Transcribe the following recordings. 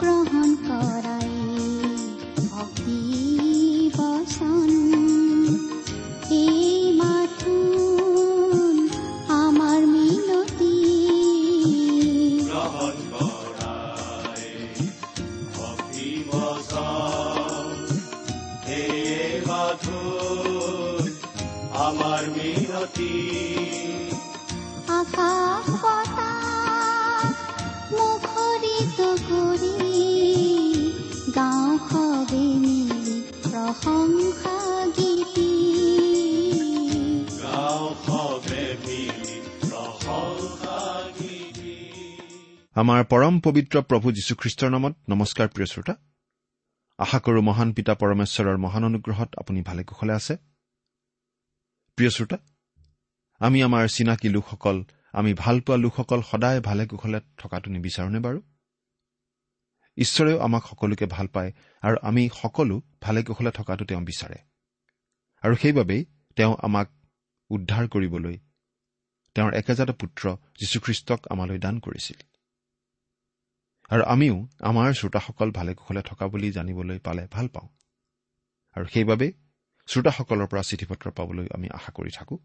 গ্ৰহণ কৰাই ভক্তি বচন আমাৰ পৰম পবিত্ৰ প্ৰভু যীশুখ্ৰীষ্টৰ নামত নমস্কাৰ প্ৰিয় শ্ৰোতা। আশা কৰো মহান পিতা পৰমেশ্বৰৰ মহান অনুগ্ৰহত আপুনি ভালে কুশলে আছে। প্ৰিয় শ্ৰোতা আমি আমাৰ চিনাকি লোকসকল আমি ভালপোৱা লোকসকল সদায় ভালে কুশলে থকাটো নিবিচাৰোনে বাৰু? ঈশ্বৰেও আমাক সকলোকে ভাল পায় আৰু আমি সকলো ভালে কুশলে থকাটো তেওঁ বিচাৰে। আৰু সেইবাবেই তেওঁ আমাক উদ্ধাৰ কৰিবলৈ তেওঁৰ একেজাত পুত্ৰ যীশুখ্ৰীষ্টক আমালৈ দান কৰিছিল। আৰু আমিও আমাৰ শ্ৰোতাসকল ভালে কুশলে থকা বুলি জানিবলৈ পালে ভাল পাওঁ। আৰু সেইবাবে শ্ৰোতাসকলৰ পৰা চিঠি পত্ৰ পাবলৈ আমি আশা কৰি থাকোঁ।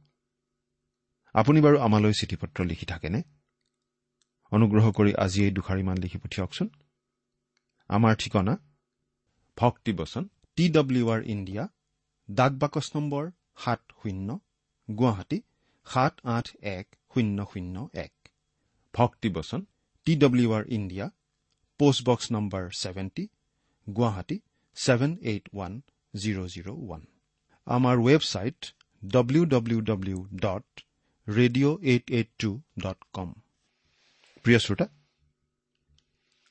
আপুনি বাৰু আমালৈ চিঠি পত্ৰ লিখি থাকেনে? অনুগ্ৰহ কৰি আজি এই দুষাৰিমান লিখি পঠিয়াওকচোন। আমাৰ ঠিকনা ভক্তিবচন টি ডব্লিউ আৰ ইণ্ডিয়া ডাক বাকচ নম্বৰ সাত শূন্য গুৱাহাটী সাত আঠ এক শূন্য শূন্য এক। ভক্তিবচন T W R India postbox number seventy Guwahati seven eight one zero' zero' one আমাৰ website W W W dot radio' eight eight two dot com প্ৰিয় শ্ৰোতা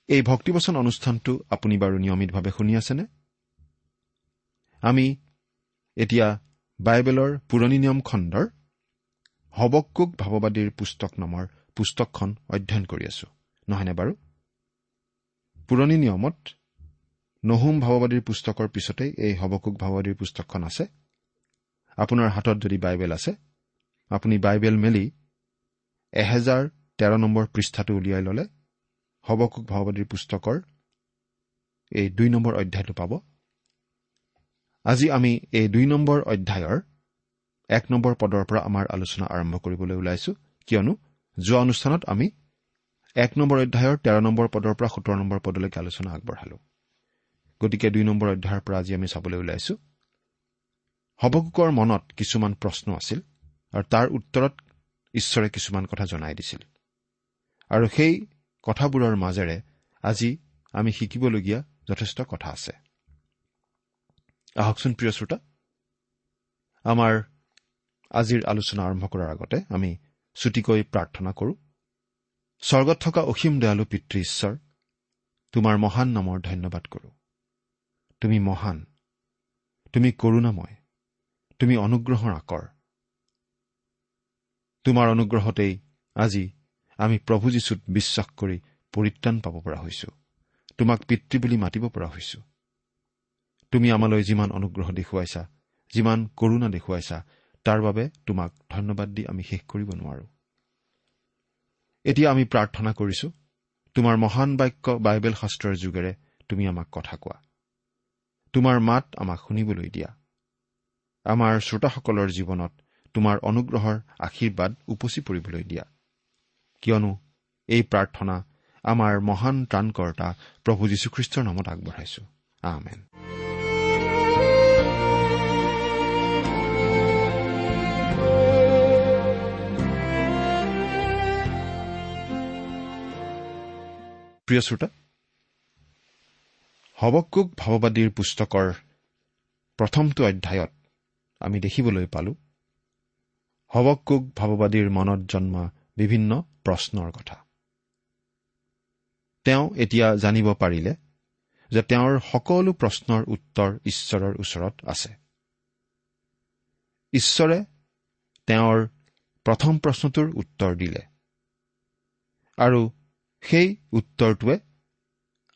এই ভক্তিবচন অনুষ্ঠানটো আপুনি বাৰু নিয়মিতভাৱে শুনি আছেনে? আমি এতিয়া বাইবেলৰ পুৰণি নিয়ম খণ্ডৰ হবকুক ভাৱবাদীৰ পুস্তক নামৰ পুস্তকখন অধ্যয়ন কৰি আছো। নহয়নে বাৰু? পুৰণি নিয়মত নহুম ভাৱবাদীৰ পুস্তকৰ পিছতেই এই হবকুক ভাৱবাদীৰ পুস্তকখন আছে। আপোনাৰ হাতত যদি বাইবেল আছে আপুনি বাইবেল মেলি এহেজাৰ তেৰ নম্বৰ পৃষ্ঠাটো উলিয়াই ল'লে হবকুক ভাৱবাদীৰ পুস্তকৰ এই দুই নম্বৰ অধ্যায়টো পাব। আজি আমি এই দুই নম্বৰ অধ্যায়ৰ এক নম্বৰ পদৰ পৰা আমাৰ আলোচনা আৰম্ভ কৰিবলৈ ওলাইছো। কিয়নো যোৱা অনুষ্ঠানত আমি এক নম্বৰ অধ্যায়ৰ তেৰ নম্বৰ পদৰ পৰা সোতৰ নম্বৰ পদলৈকে আলোচনা আগবঢ়ালো। গতিকে দুই নম্বৰ অধ্যায়ৰ পৰা আজি আমি চাবলৈ ওলাইছো। হবকুকৰ মনত কিছুমান প্ৰশ্ন আছিল আৰু তাৰ উত্তৰত ঈশ্বৰে কিছুমান কথা জনাই দিছিল। আৰু সেই কথাবোৰৰ মাজেৰে আজি আমি শিকিবলগীয়া যথেষ্ট কথা আছে। আহকচোন প্ৰিয় শ্ৰোতা আমাৰ আজিৰ আলোচনা আৰম্ভ কৰাৰ আগতে আমি চুটিকৈ প্ৰাৰ্থনা কৰোঁ। স্বৰ্গত থকা অসীম দয়ালু পিতৃ ঈশ্বৰ তোমাৰ মহান নামৰ ধন্যবাদ কৰোঁ। তুমি মহান তুমি কৰোণাময় তুমি অনুগ্ৰহৰ আকৰ। তোমাৰ অনুগ্ৰহতেই আজি আমি প্ৰভু যীশুত বিশ্বাস কৰি পৰিত্ৰাণ পাব পৰা হৈছো। তোমাক পিতৃ বুলি মাতিব পৰা হৈছো। তুমি আমালৈ যিমান অনুগ্ৰহ দেখুৱাইছা যিমান কৰোণা দেখুৱাইছা তাৰ বাবে তোমাক ধন্যবাদ দি আমি শেষ কৰিব নোৱাৰো। এতিয়া আমি প্ৰাৰ্থনা কৰিছো তোমাৰ মহান বাক্য বাইবেল শাস্ত্ৰৰ যোগেৰে তুমি আমাক কথা কোৱা। তোমাৰ মাত আমাক শুনিবলৈ দিয়া। আমাৰ শ্ৰোতাসকলৰ জীৱনত তোমাৰ অনুগ্ৰহৰ আশীৰ্বাদ উপচি পৰিবলৈ দিয়া। কিয়নো এই প্ৰাৰ্থনা আমাৰ মহান ত্ৰাণকৰ্তা প্ৰভু যীশুখ্ৰীষ্টৰ নামত আগবঢ়াইছো। আমেন। প্ৰিয় শ্ৰোতা হবকুক ভাৱবাদীৰ পুস্তকৰ প্ৰথমটো অধ্যায়ত আমি দেখিবলৈ পালো হবকুক ভাৱবাদীৰ মনত জন্মা বিভিন্ন প্ৰশ্নৰ কথা। তেওঁ এতিয়া জানিব পাৰিলে যে তেওঁৰ সকলো প্ৰশ্নৰ উত্তৰ ঈশ্বৰৰ ওচৰত আছে। ঈশ্বৰে তেওঁৰ প্ৰথম প্ৰশ্নটোৰ উত্তৰ দিলে আৰু সেই উত্তৰটোৱে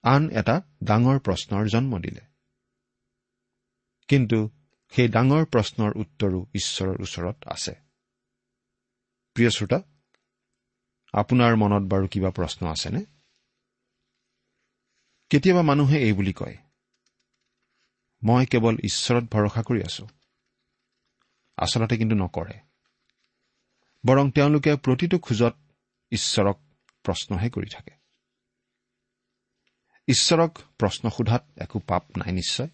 আন এটা ডাঙৰ প্ৰশ্নৰ জন্ম দিলে। কিন্তু সেই ডাঙৰ প্ৰশ্নৰ উত্তৰো ঈশ্বৰৰ ওচৰত আছে। প্ৰিয় শ্ৰোতা আপোনাৰ মনত বাৰু কিবা প্ৰশ্ন আছেনে? কেতিয়াবা মানুহে এই বুলি কয় মই কেৱল ঈশ্বৰত ভৰসা কৰি আছো। আচলতে কিন্তু নকৰে। বৰং তেওঁলোকে প্ৰতিটো খোজত ঈশ্বৰক প্ৰশ্নহে কৰি থাকে। ঈশ্বৰক প্ৰশ্ন সোধাত একো পাপ নাই নিশ্চয়।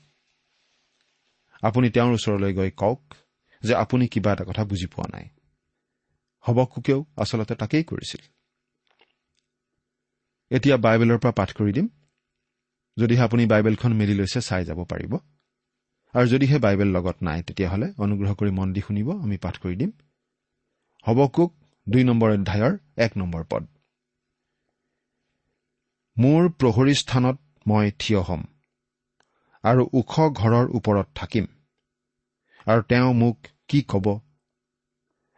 আপুনি তেওঁৰ ওচৰলৈ গৈ কওক যে আপুনি কিবা এটা কথা বুজি পোৱা নাই। হবকুকেও আচলতে তাকেই কৰিছিল। এতিয়া বাইবেলৰ পৰা পাঠ কৰি দিম। যদিহে আপুনি বাইবেলখন মেলি লৈছে চাই যাব পাৰিব। আৰু যদিহে বাইবেল লগত নাই তেতিয়াহ'লে অনুগ্ৰহ কৰি মন দি শুনিব আমি পাঠ কৰি দিম। হবকুক দুই নম্বৰ অধ্যায়ৰ এক নম্বৰ পদ। মোৰ প্ৰহৰী স্থানত মই থিয় হ'ম আৰু ওখ ঘৰৰ ওপৰত থাকিম। আৰু তেওঁ মোক কি ক'ব?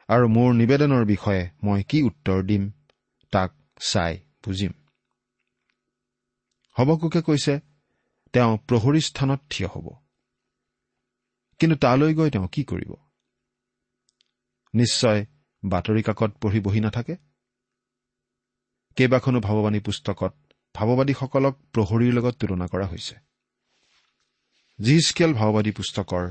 আৰু মোৰ নিবেদনৰ বিষয়ে মই কি উত্তৰ দিম? তাক চাই বুজিম। হবকুকে কৈছে তেওঁ প্ৰহৰী স্থানত থিয় হ'ব। কিন্তু তালৈ গৈ তেওঁ কি কৰিব? নিশ্চয় বাতৰি কাকত পঢ়ি বহি নাথাকে? কেইবাখনো ভাৱবাণী পুস্তকত ভাৱবাদীসকলক প্ৰহৰীৰ লগত তুলনা কৰা হৈছে। জিহিচকেল ভাওবাদী পুস্তকৰ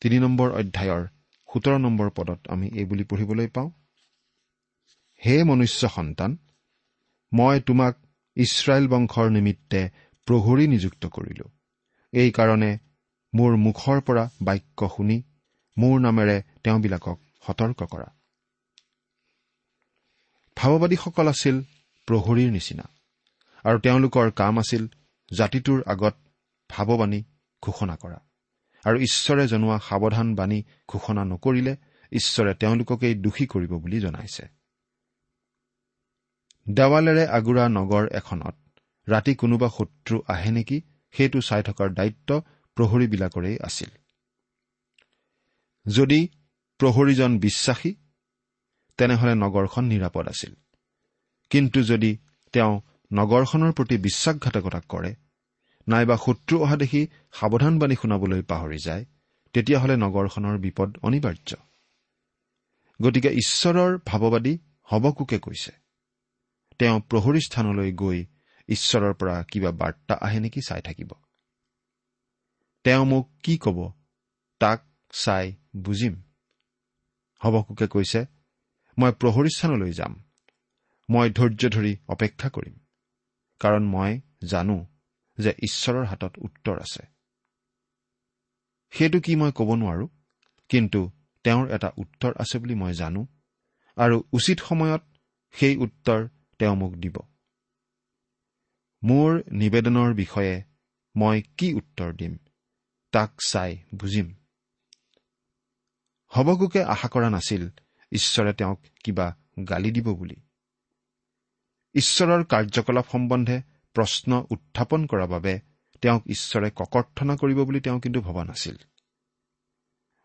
তিনি নম্বৰ অধ্যায়ৰ সোতৰ নম্বৰ পদত আমি এই বুলি পঢ়িবলৈ পাওঁ হে মনুষ্য সন্তান মই তোমাক ইছৰাইল বংশৰ নিমিত্তে প্ৰহৰী নিযুক্ত কৰিলো। এইকাৰণে মোৰ মুখৰ পৰা বাক্য শুনি মোৰ নামেৰে তেওঁবিলাকক সতৰ্ক কৰা। ভাৱবাদীসকল আছিল প্ৰহৰীৰ নিচিনা। আৰু তেওঁলোকৰ কাম আছিল জাতিটোৰ আগত ভাৱবাণী ঘোষণা কৰা। আৰু ঈশ্বৰে জনোৱা সাৱধান বাণী ঘোষণা নকৰিলে ঈশ্বৰে তেওঁলোককেই দোষী কৰিব বুলি জনাইছে। দেৱালেৰে আগুৰা নগৰ এখনত ৰাতি কোনোবা শত্ৰু আহে নেকি সেইটো চাই থকাৰ দায়িত্ব প্ৰহৰীবিলাকৰেই আছিল। যদি প্ৰহৰীজন বিশ্বাসী তেনেহলে নগৰখন নিৰাপদ আছিল। কিন্তু যদি তেওঁ নগৰখনৰ প্ৰতি বিশ্বাসঘাতকতা কৰে নাইবা শত্ৰু অহা দেখি সাৱধানবাণী শুনাবলৈ পাহৰি যায় তেতিয়াহ'লে নগৰখনৰ বিপদ অনিবাৰ্য। গতিকে ঈশ্বৰৰ ভাৱবাদী হবকোকে কৈছে। তেওঁ প্ৰহৰী স্থানলৈ গৈ ঈশ্বৰৰ পৰা কিবা বাৰ্তা আহে নেকি চাই থাকিব। তেওঁ মোক কি ক'ব তাক চাই বুজিম। হবকোকে কৈছে মই প্ৰহৰী স্থানলৈ যাম। মই ধৈৰ্য ধৰি অপেক্ষা কৰিম। কাৰণ মই জানো যে ঈশ্বৰৰ হাতত উত্তৰ আছে। সেইটো কি মই ক'ব নোৱাৰো কিন্তু তেওঁৰ এটা উত্তৰ আছে বুলি মই জানো আৰু উচিত সময়ত সেই উত্তৰ তেওঁ মোক দিব। মোৰ নিবেদনৰ বিষয়ে মই কি উত্তৰ দিম তাক চাই বুজিম। হবগোকে আশা কৰা নাছিল ঈশ্বৰে তেওঁক কিবা গালি দিব বুলি। ঈশ্বৰৰ কাৰ্যকলাপ সম্বন্ধে প্ৰশ্ন উত্থাপন কৰাৰ বাবে তেওঁক ঈশ্বৰে ককৰ্থনা কৰিব বুলি তেওঁ কিন্তু ভবা নাছিল।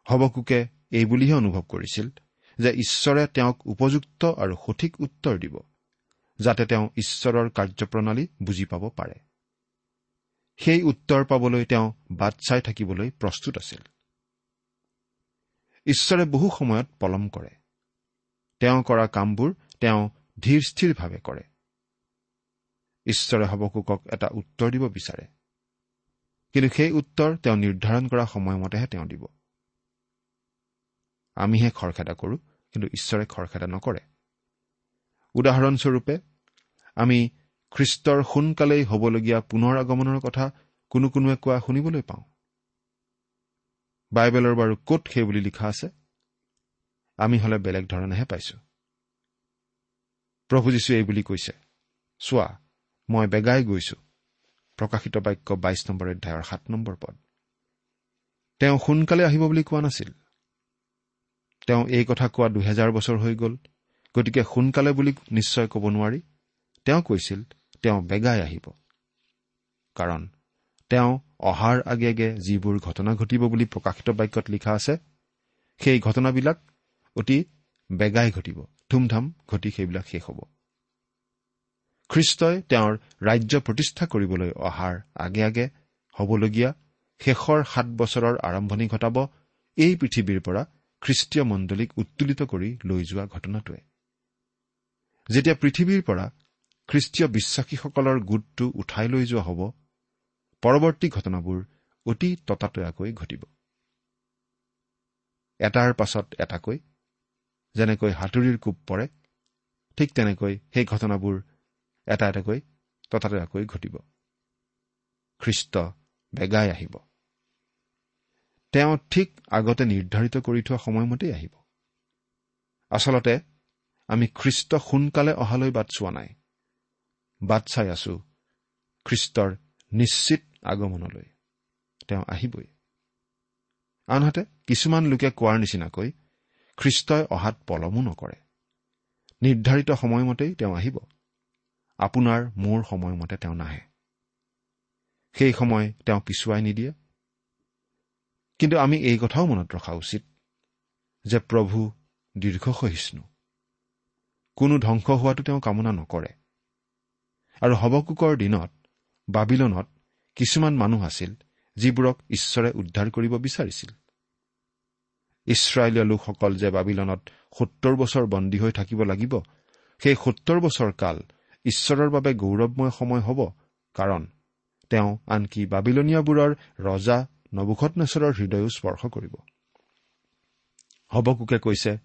হবকুকে এই বুলিহে অনুভৱ কৰিছিল যে ঈশ্বৰে তেওঁক উপযুক্ত আৰু সঠিক উত্তৰ দিব যাতে তেওঁ ঈশ্বৰৰ কাৰ্যপ্ৰণালী বুজি পাব পাৰে। সেই উত্তৰ পাবলৈ তেওঁ বাট চাই থাকিবলৈ প্ৰস্তুত আছিল। ঈশ্বৰে বহু সময়ত পলম কৰে। তেওঁ কৰা কামবোৰ তেওঁ ধীৰ স্থিৰভাৱে কৰে। ঈশ্বৰে হবকুকক এটা উত্তৰ দিব বিচাৰে। কিন্তু সেই উত্তৰ তেওঁ নিৰ্ধাৰণ কৰা সময়মতেহে তেওঁ দিব। আমিহে খৰখেদা কৰোঁ কিন্তু ঈশ্বৰে খৰখেদা নকৰে। উদাহৰণস্বৰূপে আমি খ্ৰীষ্টৰ সোনকালেই হ'বলগীয়া পুনৰ আগমনৰ কথা কোনো কোনোৱে কোৱা শুনিবলৈ পাওঁ। বাইবেলৰ বাৰু ক'ত সেই বুলি লিখা আছে? আমি হ'লে বেলেগ ধৰণেহে পাইছো। প্ৰভু যীশুৱে এই বুলি কৈছে চোৱা মই বেগাই গৈছো। প্ৰকাশিত বাক্য বাইছ নম্বৰ অধ্যায়ৰ সাত নম্বৰ পদ। তেওঁ সোনকালে আহিব বুলি কোৱা নাছিল। তেওঁ এই কথা কোৱা দুহেজাৰ বছৰ হৈ গ'ল। গতিকে সোনকালে বুলি নিশ্চয় ক'ব নোৱাৰি। তেওঁ কৈছিল তেওঁ বেগাই আহিব। কাৰণ তেওঁ অহাৰ আগে আগে যিবোৰ ঘটনা ঘটিব বুলি প্ৰকাশিত বাক্যত লিখা আছে সেই ঘটনাবিলাক অতি বেগাই ঘটিব। ধুমধাম ঘটি সেইবিলাক শেষ হ'ব। খ্ৰীষ্টই তেওঁৰ ৰাজ্য প্ৰতিষ্ঠা কৰিবলৈ অহাৰ আগে আগে হ'বলগীয়া শেষৰ সাত বছৰৰ আৰম্ভণি ঘটাব এই পৃথিৱীৰ পৰা খ্ৰীষ্টীয় মণ্ডলীক উত্তোলিত কৰি লৈ যোৱা ঘটনাটোৱে। যেতিয়া পৃথিৱীৰ পৰা খ্ৰীষ্টীয় বিশ্বাসীসকলৰ গোটটো উঠাই লৈ যোৱা হ'ব পৰৱৰ্তী ঘটনাবোৰ অতি ততাতৈয়াকৈ ঘটিব। এটাৰ পাছত এটাকৈ যেনেকৈ হাতুৰিৰ কোব পৰে ঠিক তেনেকৈ সেই ঘটনাবোৰ এটা এটাকৈ ততাতৈয়াকৈ ঘটিব। খ্ৰীষ্ট বেগাই আহিব। তেওঁ ঠিক আগতে নিৰ্ধাৰিত কৰি থোৱা সময়মতেই আহিব। আচলতে আমি খ্ৰীষ্ট সোনকালে অহালৈ বাট চোৱা নাই। বাট চাই আছো খ্ৰীষ্টৰ নিশ্চিত আগমনলৈ। তেওঁ আহিবই। আনহাতে কিছুমান লোকে কোৱাৰ নিচিনাকৈ খ্ৰীষ্টই অহাত পলমো নকৰে। নিৰ্ধাৰিত সময়মতেই তেওঁ আহিব। আপোনাৰ মোৰ সময়মতে তেওঁ নাহে। সেই সময় তেওঁ পিছুৱাই নিদিয়ে। কিন্তু আমি এই কথাও মনত ৰখা উচিত যে প্ৰভু দীৰ্ঘসহিষ্ণু কোনো ধ্বংস হোৱাটো তেওঁ কামনা নকৰে। আৰু হৱকোকৰ দিনত বাবিলনত কিছুমান মানুহ আছিল যিবোৰক ঈশ্বৰে উদ্ধাৰ কৰিব বিচাৰিছিল। ইছৰাইলীয় লোকসকল যে বাবিলনত সত্তৰ বছৰ বন্দী হৈ থাকিব লাগিব সেই সত্তৰ বছৰ কাল ঈশ্বৰৰ বাবে গৌৰৱময় সময় হ'ব কাৰণ তেওঁ আনকি বাবিলনীয়াবোৰৰ ৰজা নবুখতনেশ্বৰৰ হৃদয়ো স্পৰ্শ কৰিব। হবকুকে কৈছে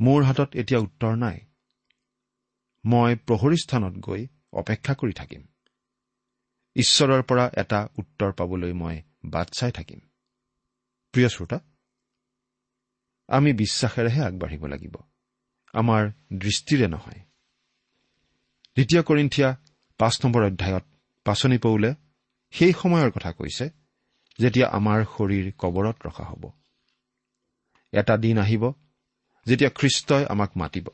মোৰ হাতত এতিয়া উত্তৰ নাই। মই প্ৰহৰী স্থানত গৈ অপেক্ষা কৰি থাকিম। ঈশ্বৰৰ পৰা এটা উত্তৰ পাবলৈ মই বাট চাই থাকিম। প্ৰিয় শ্ৰোতা আমি বিশ্বাসেৰেহে আগবাঢ়িব লাগিব। আমাৰ দৃষ্টিৰে নহয়। দ্বিতীয় কৰিন্ঠিয়া পাঁচ নম্বৰ অধ্যায়ত পাচনি পৌলে সেই সময়ৰ কথা কৈছে যেতিয়া আমাৰ শৰীৰ কবৰত ৰখা হ'ব। এটা দিন আহিব যেতিয়া খ্ৰীষ্টই আমাক মাতিব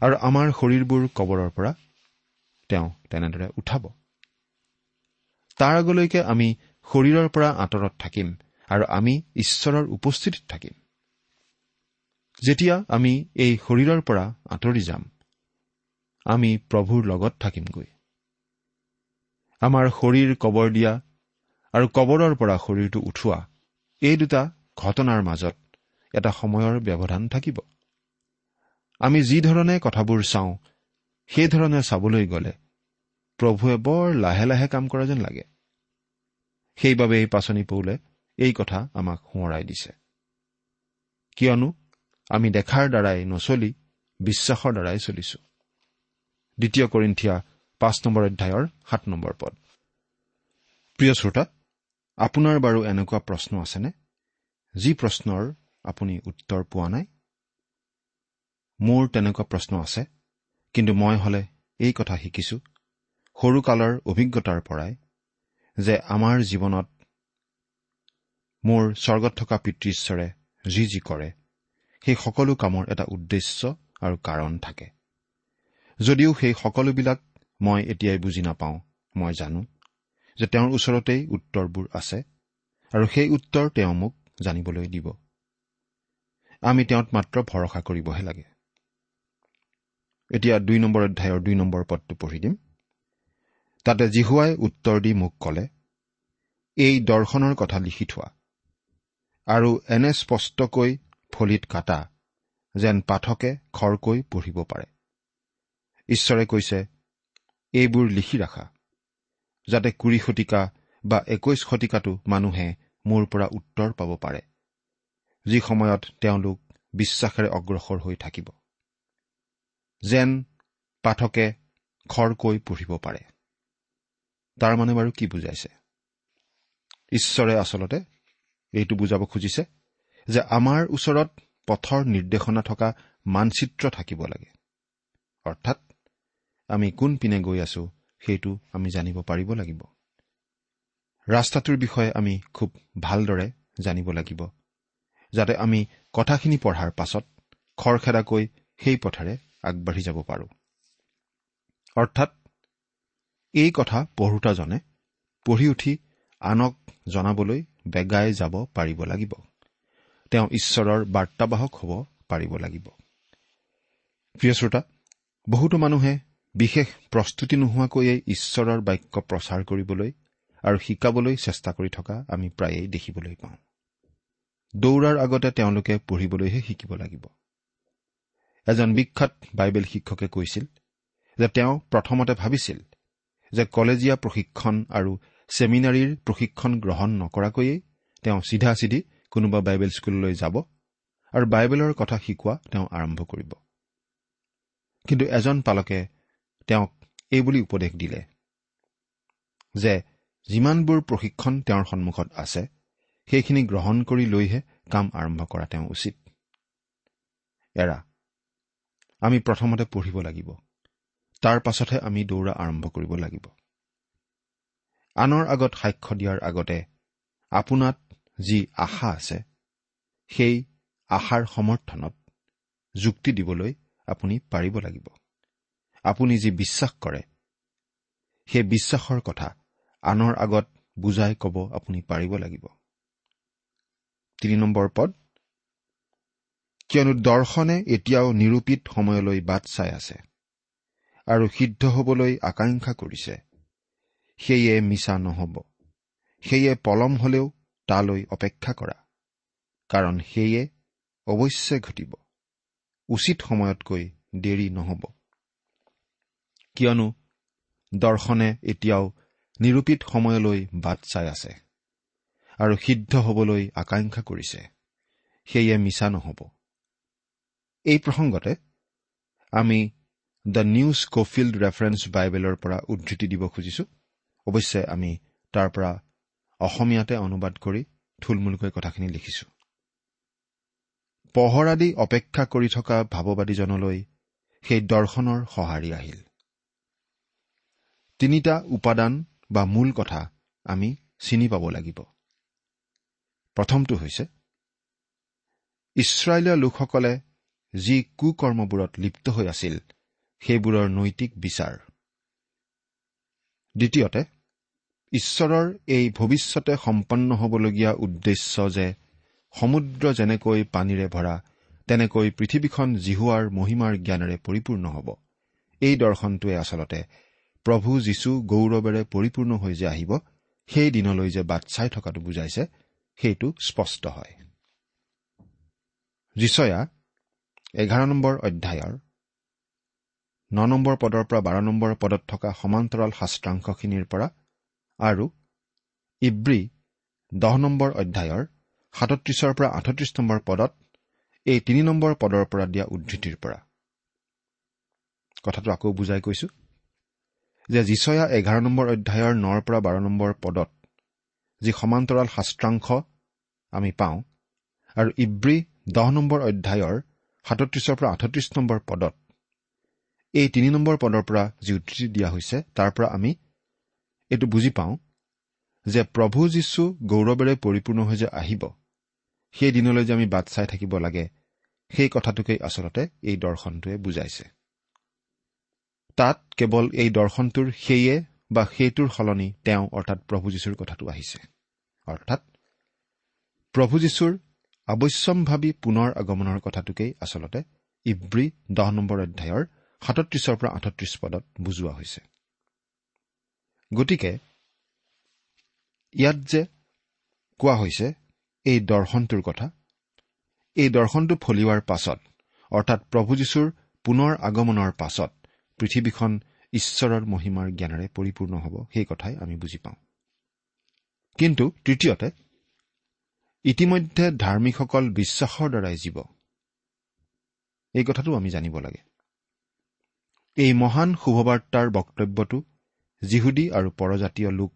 আৰু আমাৰ শৰীৰবোৰ কবৰৰ পৰা তেওঁ তেনেদৰে উঠাব। তাৰ আগলৈকে আমি শৰীৰৰ পৰা আঁতৰত থাকিম আৰু আমি ঈশ্বৰৰ উপস্থিতিত থাকিম। যেতিয়া আমি এই শৰীৰৰ পৰা আঁতৰি যাম আমি প্ৰভুৰ লগত থাকিমগৈ। আমাৰ শৰীৰ কবৰ দিয়া আৰু কবৰৰ পৰা শৰীৰটো উঠোৱা এই দুটা ঘটনাৰ মাজত এটা সময়ৰ ব্যৱধান থাকিব। আমি যিধৰণে কথাবোৰ চাওঁ সেইধৰণে চাবলৈ গ'লে প্ৰভুৱে বৰ লাহে লাহে কাম কৰা যেন লাগে। সেইবাবে এই পাচনি পৌলে এই কথা আমাক সোঁৱৰাই দিছে। কিয়নো আমি দেখাৰ দ্বাৰাই নচলি বিশ্বাসৰ দ্বাৰাই চলিছো। দ্বিতীয় কৰিন্ঠিয়া পাঁচ নম্বৰ অধ্যায়ৰ সাত নম্বৰ পদ। প্ৰিয় শ্ৰোতা আপোনাৰ বাৰু এনেকুৱা প্ৰশ্ন আছেনে? যি প্ৰশ্নৰ আপুনি উত্তৰ পোৱা নাই? মোৰ তেনেকুৱা প্ৰশ্ন আছে কিন্তু মই হলে এই কথা শিকিছো সৰুকালৰ অভিজ্ঞতাৰ পৰাই যে আমাৰ জীৱনত মোৰ স্বৰ্গত থকা পিতৃ ঈশ্বৰে যি যি কৰে সেই সকলো কামৰ এটা উদ্দেশ্য আৰু কাৰণ থাকে। যদিও সেই সকলোবিলাক মই এতিয়াই বুজি নাপাওঁ মই জানো যে তেওঁৰ ওচৰতেই উত্তৰবোৰ আছে আৰু সেই উত্তৰ তেওঁ মোক জানিবলৈ দিব। আমি তেওঁত মাত্ৰ ভৰসা কৰিবহে লাগে। এতিয়া দুই নম্বৰ অধ্যায়ৰ দুই নম্বৰ পদটো পঢ়ি দিম। তাতে জিহুৱাই উত্তৰ দি মোক ক'লে এই দৰ্শনৰ কথা লিখি থোৱা আৰু এনে স্পষ্টকৈ ফলিত কাটা যেন পাঠকে খৰকৈ পঢ়িব পাৰে। ঈশ্বৰে কৈছে এইবোৰ লিখি ৰাখা যাতে কুৰি শতিকা বা একৈশ শতিকাটো মানুহে মোৰ পৰা উত্তৰ পাব পাৰে যি সময়ত তেওঁলোক বিশ্বাসেৰে অগ্ৰসৰ হৈ থাকিব যেন পাঠকে খৰকৈ পঢ়িব পাৰে। তাৰ মানে বাৰু কি বুজাইছে? ঈশ্বৰে আচলতে এইটো বুজাব খুজিছে যে আমাৰ ওচৰত পথৰ নিৰ্দেশনা থকা মানচিত্ৰ থাকিব লাগে অৰ্থাৎ আমি কোনপিনে গৈ আছো সেইটো আমি জানিব পাৰিব লাগিব। ৰাস্তাটোৰ বিষয়ে আমি খুব ভালদৰে জানিব লাগিব যাতে আমি কথাখিনি পঢ়াৰ পাছত খৰখেদাকৈ সেই পথেৰে আগবাঢ়ি যাব পাৰোঁ। অৰ্থাৎ এই কথা পঢ়োতাজনে পঢ়ি উঠি আনক জনাবলৈ বেগাই যাব পাৰিব লাগিব। তেওঁ ঈশ্বৰৰ বাৰ্তাবাহক হ'ব পাৰিব লাগিব। প্ৰিয় শ্ৰোতা বহুতো মানুহে বিশেষ প্ৰস্তুতি নোহোৱাকৈয়ে ঈশ্বৰৰ বাক্য প্ৰচাৰ কৰিবলৈ আৰু শিকাবলৈ চেষ্টা কৰি থকা আমি প্ৰায়েই দেখিবলৈ পাওঁ। দৌৰাৰ আগতে তেওঁলোকে পঢ়িবলৈহে শিকিব লাগিব। এজন বিখ্যাত বাইবেল শিক্ষকে কৈছিল যে তেওঁ প্ৰথমতে ভাবিছিল যে কলেজীয়া প্ৰশিক্ষণ আৰু ছেমিনাৰীৰ প্ৰশিক্ষণ গ্ৰহণ নকৰাকৈয়ে তেওঁ চিধা চিধি কোনোবা বাইবেল স্কুললৈ যাব আৰু বাইবেলৰ কথা শিকোৱা তেওঁ আৰম্ভ কৰিব। কিন্তু এজন পালকে তেওঁক এইবুলি উপদেশ দিলে। যে যিমানবোৰ প্ৰশিক্ষণ তেওঁৰ সন্মুখত আছে সেইখিনি গ্ৰহণ কৰি লৈহে কাম আৰম্ভ কৰা তেওঁ উচিত। এৰা আমি প্ৰথমতে পঢ়িব লাগিব। তাৰ পাছতহে আমি দৌৰা আৰম্ভ কৰিব লাগিব। আনৰ আগত সাক্ষ্য দিয়াৰ আগতে আপোনাত যি আশা আছে সেই আশাৰ সমৰ্থনত যুক্তি দিবলৈ আপুনি পাৰিব লাগিব। আপুনি যি বিশ্বাস কৰে সেই বিশ্বাসৰ কথা আনৰ আগত বুজাই ক'ব আপুনি পাৰিব লাগিব। তিনি নম্বৰ পদ কিয়নো দৰ্শনে এতিয়াও নিৰূপিত সময়লৈ বাট চাই আছে আৰু সিদ্ধ হবলৈ আকাংক্ষা কৰিছে। সেয়ে মিছা নহ'ব। সেয়ে পলম হলেও তালৈ অপেক্ষা কৰা কাৰণ সেয়ে অৱশ্যে ঘটিব। উচিত সময়তকৈ দেৰি নহ'ব। কিয়নো দৰ্শনে এতিয়াও নিৰূপিত সময়লৈ বাট চাই আছে আৰু সিদ্ধ হবলৈ আকাংক্ষা কৰিছে। সেয়ে মিছা নহ'ব। এই প্ৰসংগতে আমি দ্য নিউ স্কফিল্ড ৰেফাৰেন্স বাইবেলৰ পৰা উদ্ধৃতি দিব খুজিছো। অৱশ্যে আমি তাৰ পৰা অসমীয়াতে অনুবাদ কৰি থুলমূলকৈ কথাখিনি লিখিছো। পহৰা দি অপেক্ষা কৰি থকা ভাৱবাদীজনলৈ সেই দৰ্শনৰ সঁহাৰি আহিল। তিনিটা উপাদান বা মূল কথা আমি চিনি পাব লাগিব। প্ৰথমটো হৈছে ইছৰাইলীয় লোকসকলে যি কুকৰ্মবোৰত লিপ্ত হৈ আছিল সেইবোৰৰ নৈতিক বিচাৰ। দ্বিতীয়তে ঈশ্বৰৰ এই ভৱিষ্যতে সম্পন্ন হ'বলগীয়া উদ্দেশ্য যে সমুদ্ৰ যেনেকৈ পানীৰে ভৰা তেনেকৈ পৃথিৱীখন জিহুৱাৰ মহিমাৰ জ্ঞানেৰে পৰিপূৰ্ণ হ'ব এই দৰ্শনটোৱে আচলতে প্ৰভু যীশু গৌৰৱেৰে পৰিপূৰ্ণ হৈ যে আহিব সেই দিনলৈ যে বাট চাই থকাটো বুজাইছে সেইটো স্পষ্ট হয়। যিচয়া এঘাৰ নম্বৰ অধ্যায়ৰ ন নম্বৰ পদৰ পৰা বাৰ নম্বৰ পদত থকা সমান্তৰাল শাস্ত্ৰাংশখিনিৰ পৰা আৰু ইব্ৰী দহ নম্বৰ অধ্যায়ৰ সাতত্ৰিশৰ পৰা আঠত্ৰিশ নম্বৰ পদত এই তিনি নম্বৰ পদৰ পৰা দিয়া উদ্ধৃতিৰ পৰা। কথাটো আকৌ বুজাই কৈছো। যে যিচয়া এঘাৰ নম্বৰ অধ্যায়ৰ নৰ পৰা বাৰ নম্বৰ পদত যি সমান্তৰাল শাস্ত্ৰাংশ আমি পাওঁ আৰু ইব্ৰী দহ নম্বৰ অধ্যায়ৰ সাতত্ৰিশৰ পৰা আঠত্ৰিশ নম্বৰ পদত এই তিনি নম্বৰ পদৰ পৰা যি উদ্ধৃতি দিয়া হৈছে তাৰ পৰা আমি এইটো বুজি পাওঁ যে প্ৰভু যীশু গৌৰৱেৰে পৰিপূৰ্ণ হৈ যে আহিব সেই দিনলৈ যে আমি বাট চাই থাকিব লাগে সেই কথাটোকেই আচলতে এই দৰ্শনটোৱে বুজাইছে। তাত কেৱল এই দৰ্শনটোৰ সেয়ে বা সেইটোৰ সলনি তেওঁ অৰ্থাৎ প্ৰভু যীশুৰ কথাটো আহিছে। অৰ্থাৎ প্ৰভু যীশুৰ আৱশ্যমভাৱী পুনৰ আগমনৰ কথাটোকেই আচলতে ইব্ৰী দহ নম্বৰ অধ্যায়ৰ সাতত্ৰিশৰ পৰা আঠত্ৰিশ পদত বুজোৱা হৈছে। গতিকে ইয়াত যে কোৱা হৈছে এই দৰ্শনটোৰ কথা এই দৰ্শনটো ফলিওৱাৰ পাছত অৰ্থাৎ প্ৰভু যীশুৰ পুনৰ আগমনৰ পাছত পৃথিৱীখন ঈশ্বৰৰ মহিমাৰ জ্ঞানেৰে পৰিপূৰ্ণ হ'ব সেই কথাই আমি বুজি পাওঁ। কিন্তু তৃতীয়তে ইতিমধ্যে ধাৰ্মিকসকল বিশ্বাসৰ দ্বাৰাই জীৱ। এই কথাটো আমি জানিব লাগে। এই মহান শুভবাৰ্তাৰ বক্তব্যটো যিহুদী আৰু পৰজাতীয় লোক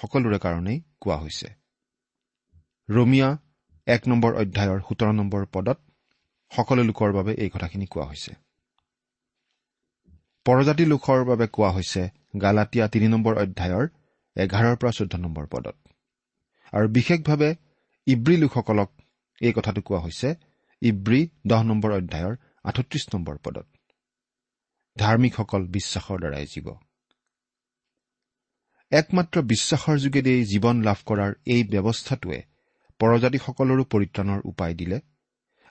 সকলোৰে কাৰণেই কোৱা হৈছে। ৰমিয়া এক নম্বৰ অধ্যায়ৰ সোতৰ নম্বৰ পদত সকলো লোকৰ বাবে এই কথাখিনি কোৱা হৈছে। পৰজাতি লোকৰ বাবে কোৱা হৈছে গালাটীয়া তিনি নম্বৰ অধ্যায়ৰ এঘাৰৰ পৰা চৈধ্য নম্বৰ পদত। আৰু বিশেষভাৱে ইব্ৰী লোকসকলক এই কথাটো কোৱা হৈছে ইব্ৰী দহ নম্বৰ অধ্যায়ৰ আঠত্ৰিশ নম্বৰ পদত। ধাৰ্মিকসকল বিশ্বাসৰ দ্বাৰাই জীৱ। একমাত্ৰ বিশ্বাসৰ যোগেদি জীৱন লাভ কৰাৰ এই ব্যৱস্থাটোৱে পৰজাতিসকলৰো পৰিত্ৰাণৰ উপায় দিলে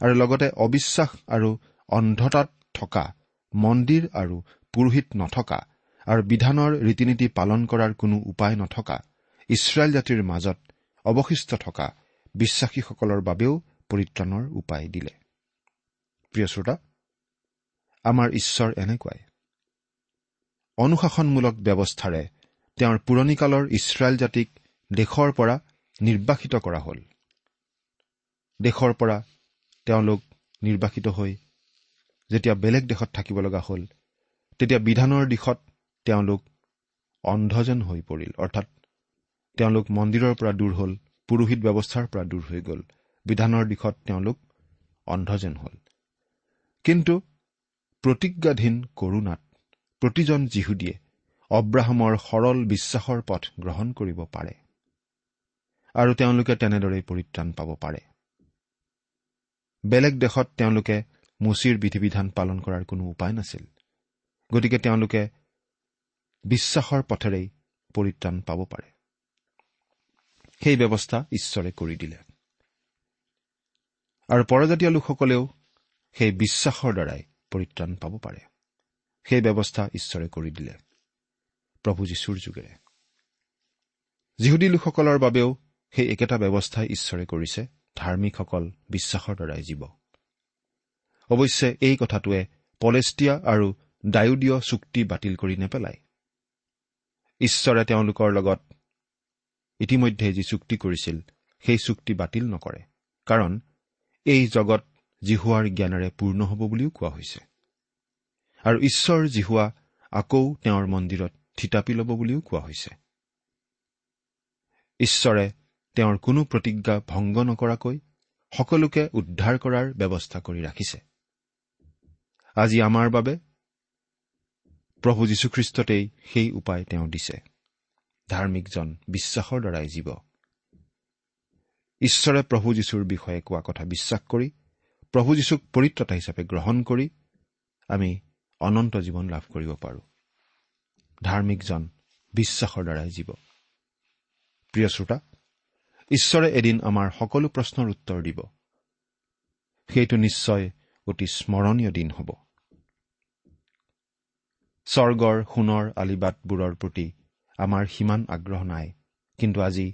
আৰু লগতে অবিশ্বাস আৰু অন্ধতাত থকা মন্দিৰ আৰু পুৰোহিত নথকা আৰু বিধানৰ ৰীতি নীতি পালন কৰাৰ কোনো উপায় নথকা ইছৰাইল জাতিৰ মাজত অৱশিষ্ট থকা বিশ্বাসীসকলৰ বাবেও পৰিত্ৰাণৰ উপায় দিলে। প্ৰিয় শ্ৰোতা আমাৰ ঈশ্বৰ এনেকুৱাই। অনুশাসনমূলক ব্যৱস্থাৰে তেওঁৰ পুৰণিকালৰ ইছৰাইল জাতিক দেশৰ পৰা নিৰ্বাসিত কৰা হ'ল। দেশৰ পৰা তেওঁলোক নিৰ্বাসিত হৈ যেতিয়া বেলেগ দেশত থাকিব লগা হ'ল তেতিয়া বিধানৰ দিশত তেওঁলোক অন্ধ যেন হৈ পৰিল। অৰ্থাৎ তেওঁলোক মন্দিৰৰ পৰা দূৰ হ'ল পুৰোহিত ব্যৱস্থাৰ পৰা দূৰ হৈ গ'ল। বিধানৰ দিশত তেওঁলোক অন্ধ যেন হ'ল। কিন্তু প্ৰতিজ্ঞাধীন কৰোণাত প্ৰতিজন যীহুদীয়ে অব্ৰাহামৰ সৰল বিশ্বাসৰ পথ গ্ৰহণ কৰিব পাৰে আৰু তেওঁলোকে তেনেদৰেই পৰিত্ৰাণ পাব পাৰে। বেলেগ দেশত তেওঁলোকে মুচিৰ বিধি বিধান পালন কৰাৰ কোনো উপায় নাছিল। গতিকে তেওঁলোকে বিশ্বাসৰ পথেৰেই পৰিত্ৰাণ পাব পাৰে। সেই ব্যৱস্থা ঈশ্বৰে কৰি দিলে। আৰু পৰজাতীয় লোকসকলেও সেই বিশ্বাসৰ দ্বাৰাই পৰিত্ৰাণ পাব পাৰে। সেই ব্যৱস্থা ঈশ্বৰে কৰি দিলে। প্ৰভু যীশুৰ যোগেৰে। যিহুদী লোকসকলৰ বাবেও সেই একেটা ব্যৱস্থাই ঈশ্বৰে কৰিছে। ধাৰ্মিকসকল বিশ্বাসৰ দ্বাৰাই জীৱ। অৱশ্যে এই কথাটোৱে পলেষ্টিয়া আৰু ডায়ুদীয় চুক্তি বাতিল কৰি নেপেলায় ঈশ্বৰে তেওঁলোকৰ লগত ইতিমধ্যে যি চুক্তি কৰিছিল সেই চুক্তি বাতিল নকৰে কাৰণ এই জগত জিহুৱাৰ জ্ঞানেৰে পূৰ্ণ হ'ব বুলিও কোৱা হৈছে। আৰু ঈশ্বৰ জিহুৱা আকৌ তেওঁৰ মন্দিৰত থিতাপি ল'ব বুলিও কোৱা হৈছে। ঈশ্বৰে তেওঁৰ কোনো প্ৰতিজ্ঞা ভংগ নকৰাকৈ সকলোকে উদ্ধাৰ কৰাৰ ব্যৱস্থা কৰি ৰাখিছে। আজি আমাৰ বাবে প্ৰভু যীশুখ্ৰীষ্টতেই সেই উপায় তেওঁ দিছে। ধাৰ্মিকজন বিশ্বাসৰ দ্বাৰাই জীৱ। ঈশ্বৰে প্ৰভু যীশুৰ বিষয়ে কোৱা কথা বিশ্বাস কৰি প্ৰভু যীশুক পৰিত্ৰতা হিচাপে গ্ৰহণ কৰি আমি অনন্ত জীৱন লাভ কৰিব পাৰোঁ। ধাৰ্মিকজন বিশ্বাসৰ দ্বাৰাই জীৱ। প্ৰিয় শ্ৰোতা ঈশ্বৰে এদিন আমাৰ সকলো প্ৰশ্নৰ উত্তৰ দিব। সেইটো নিশ্চয় অতি স্মৰণীয় দিন হ'ব। স্বৰ্গৰ সোণৰ আলিবাটবোৰৰ প্ৰতি আমাৰ সিমান আগ্ৰহ নাই। কিন্তু আজি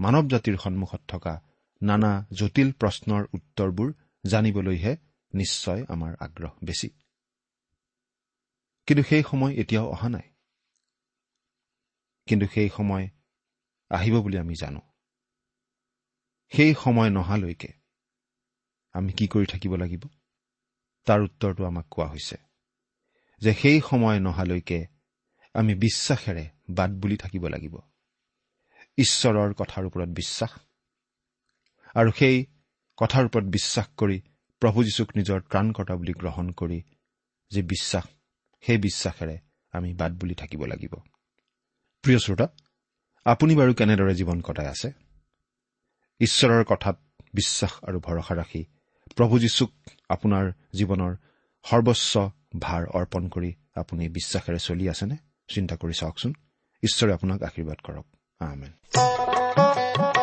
মানৱ জাতিৰ সন্মুখত থকা নানা জটিল প্ৰশ্নৰ উত্তৰবোৰ জানিবলৈহে নিশ্চয় আমাৰ আগ্ৰহ বেছি। কিন্তু সেই সময় এতিয়াও অহা নাই। কিন্তু সেই সময় আহিব বুলি আমি জানো। সেই সময় নহালৈকে আমি কি কৰি থাকিব লাগিব? তাৰ উত্তৰটো আমাক কোৱা হৈছে। যে সেই সময় নহালৈকে আমি বিশ্বাসেৰে বাট বুলি থাকিব লাগিব। ঈশ্বৰৰ কথাৰ ওপৰত বিশ্বাস আৰু সেই কথাৰ ওপৰত বিশ্বাস কৰি প্ৰভু যীশুক নিজৰ ত্ৰাণকৰ্তা বুলি গ্ৰহণ কৰি যি বিশ্বাস সেই বিশ্বাসেৰে আমি বাট বুলি থাকিব লাগিব। প্ৰিয় শ্ৰোতা আপুনি বাৰু কেনেদৰে জীৱন কটাই আছে? ঈশ্বৰৰ কথাত বিশ্বাস আৰু ভৰসা ৰাখি প্ৰভু যীশুক আপোনাৰ জীৱনৰ সৰ্বস্ব ভাৰ অৰ্পণ কৰি আপুনি বিশ্বাসেৰে চলি আছেনে? চিন্তা কৰি চাওকচোন। ঈশ্বৰে আপোনাক আশীৰ্বাদ কৰক। আমেন।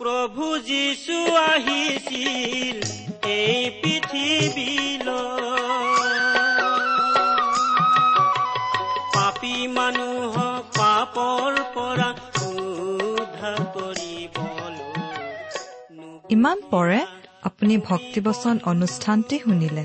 প্ৰভু যীশু আহিছিল এই পৃথিৱীলৈ পাপী মানুহক পাপৰ পৰা উদ্ধাৰ কৰিবলৈ ইমান পৰে আপুনি ভক্তিবচন অনুষ্ঠানটি শুনিলে।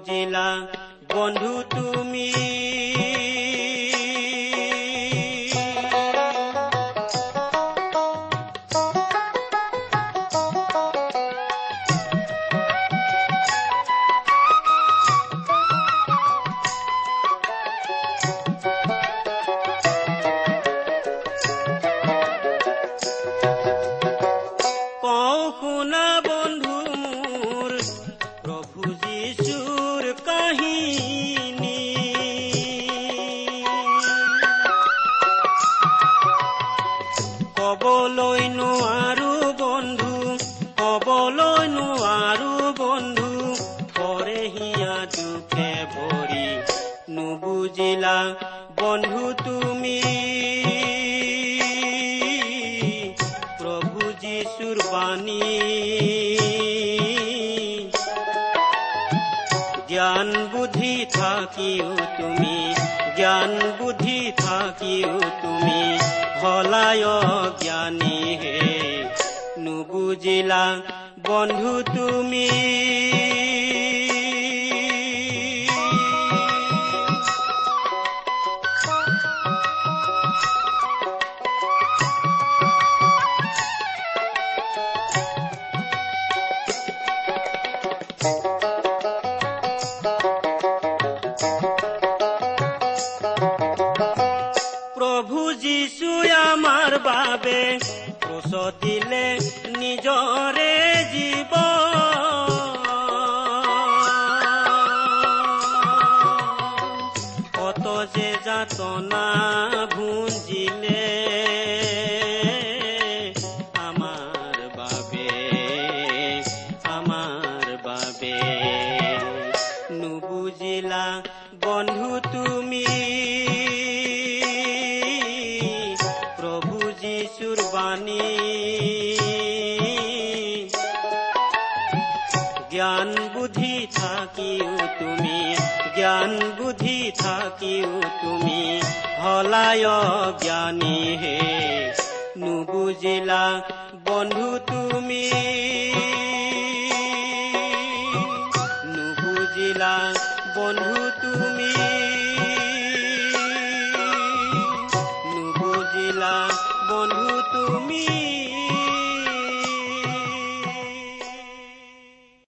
নুবুজিলা বন্ধু তুমি তুমি প্ৰভু যীশুৰ বাণী জ্ঞান বুদ্ধি থাকিও তুমি জ্ঞান বুদ্ধি থাকিও তুমি হলায় জ্ঞানী হে নুবুজিলা বন্ধু তুমি বাবে ক্ৰুচ দিলে নিজৰে জীৱ কত যে যাতনা ভুঞ্জিলে হলায় জ্ঞানী হে নুবুজিলা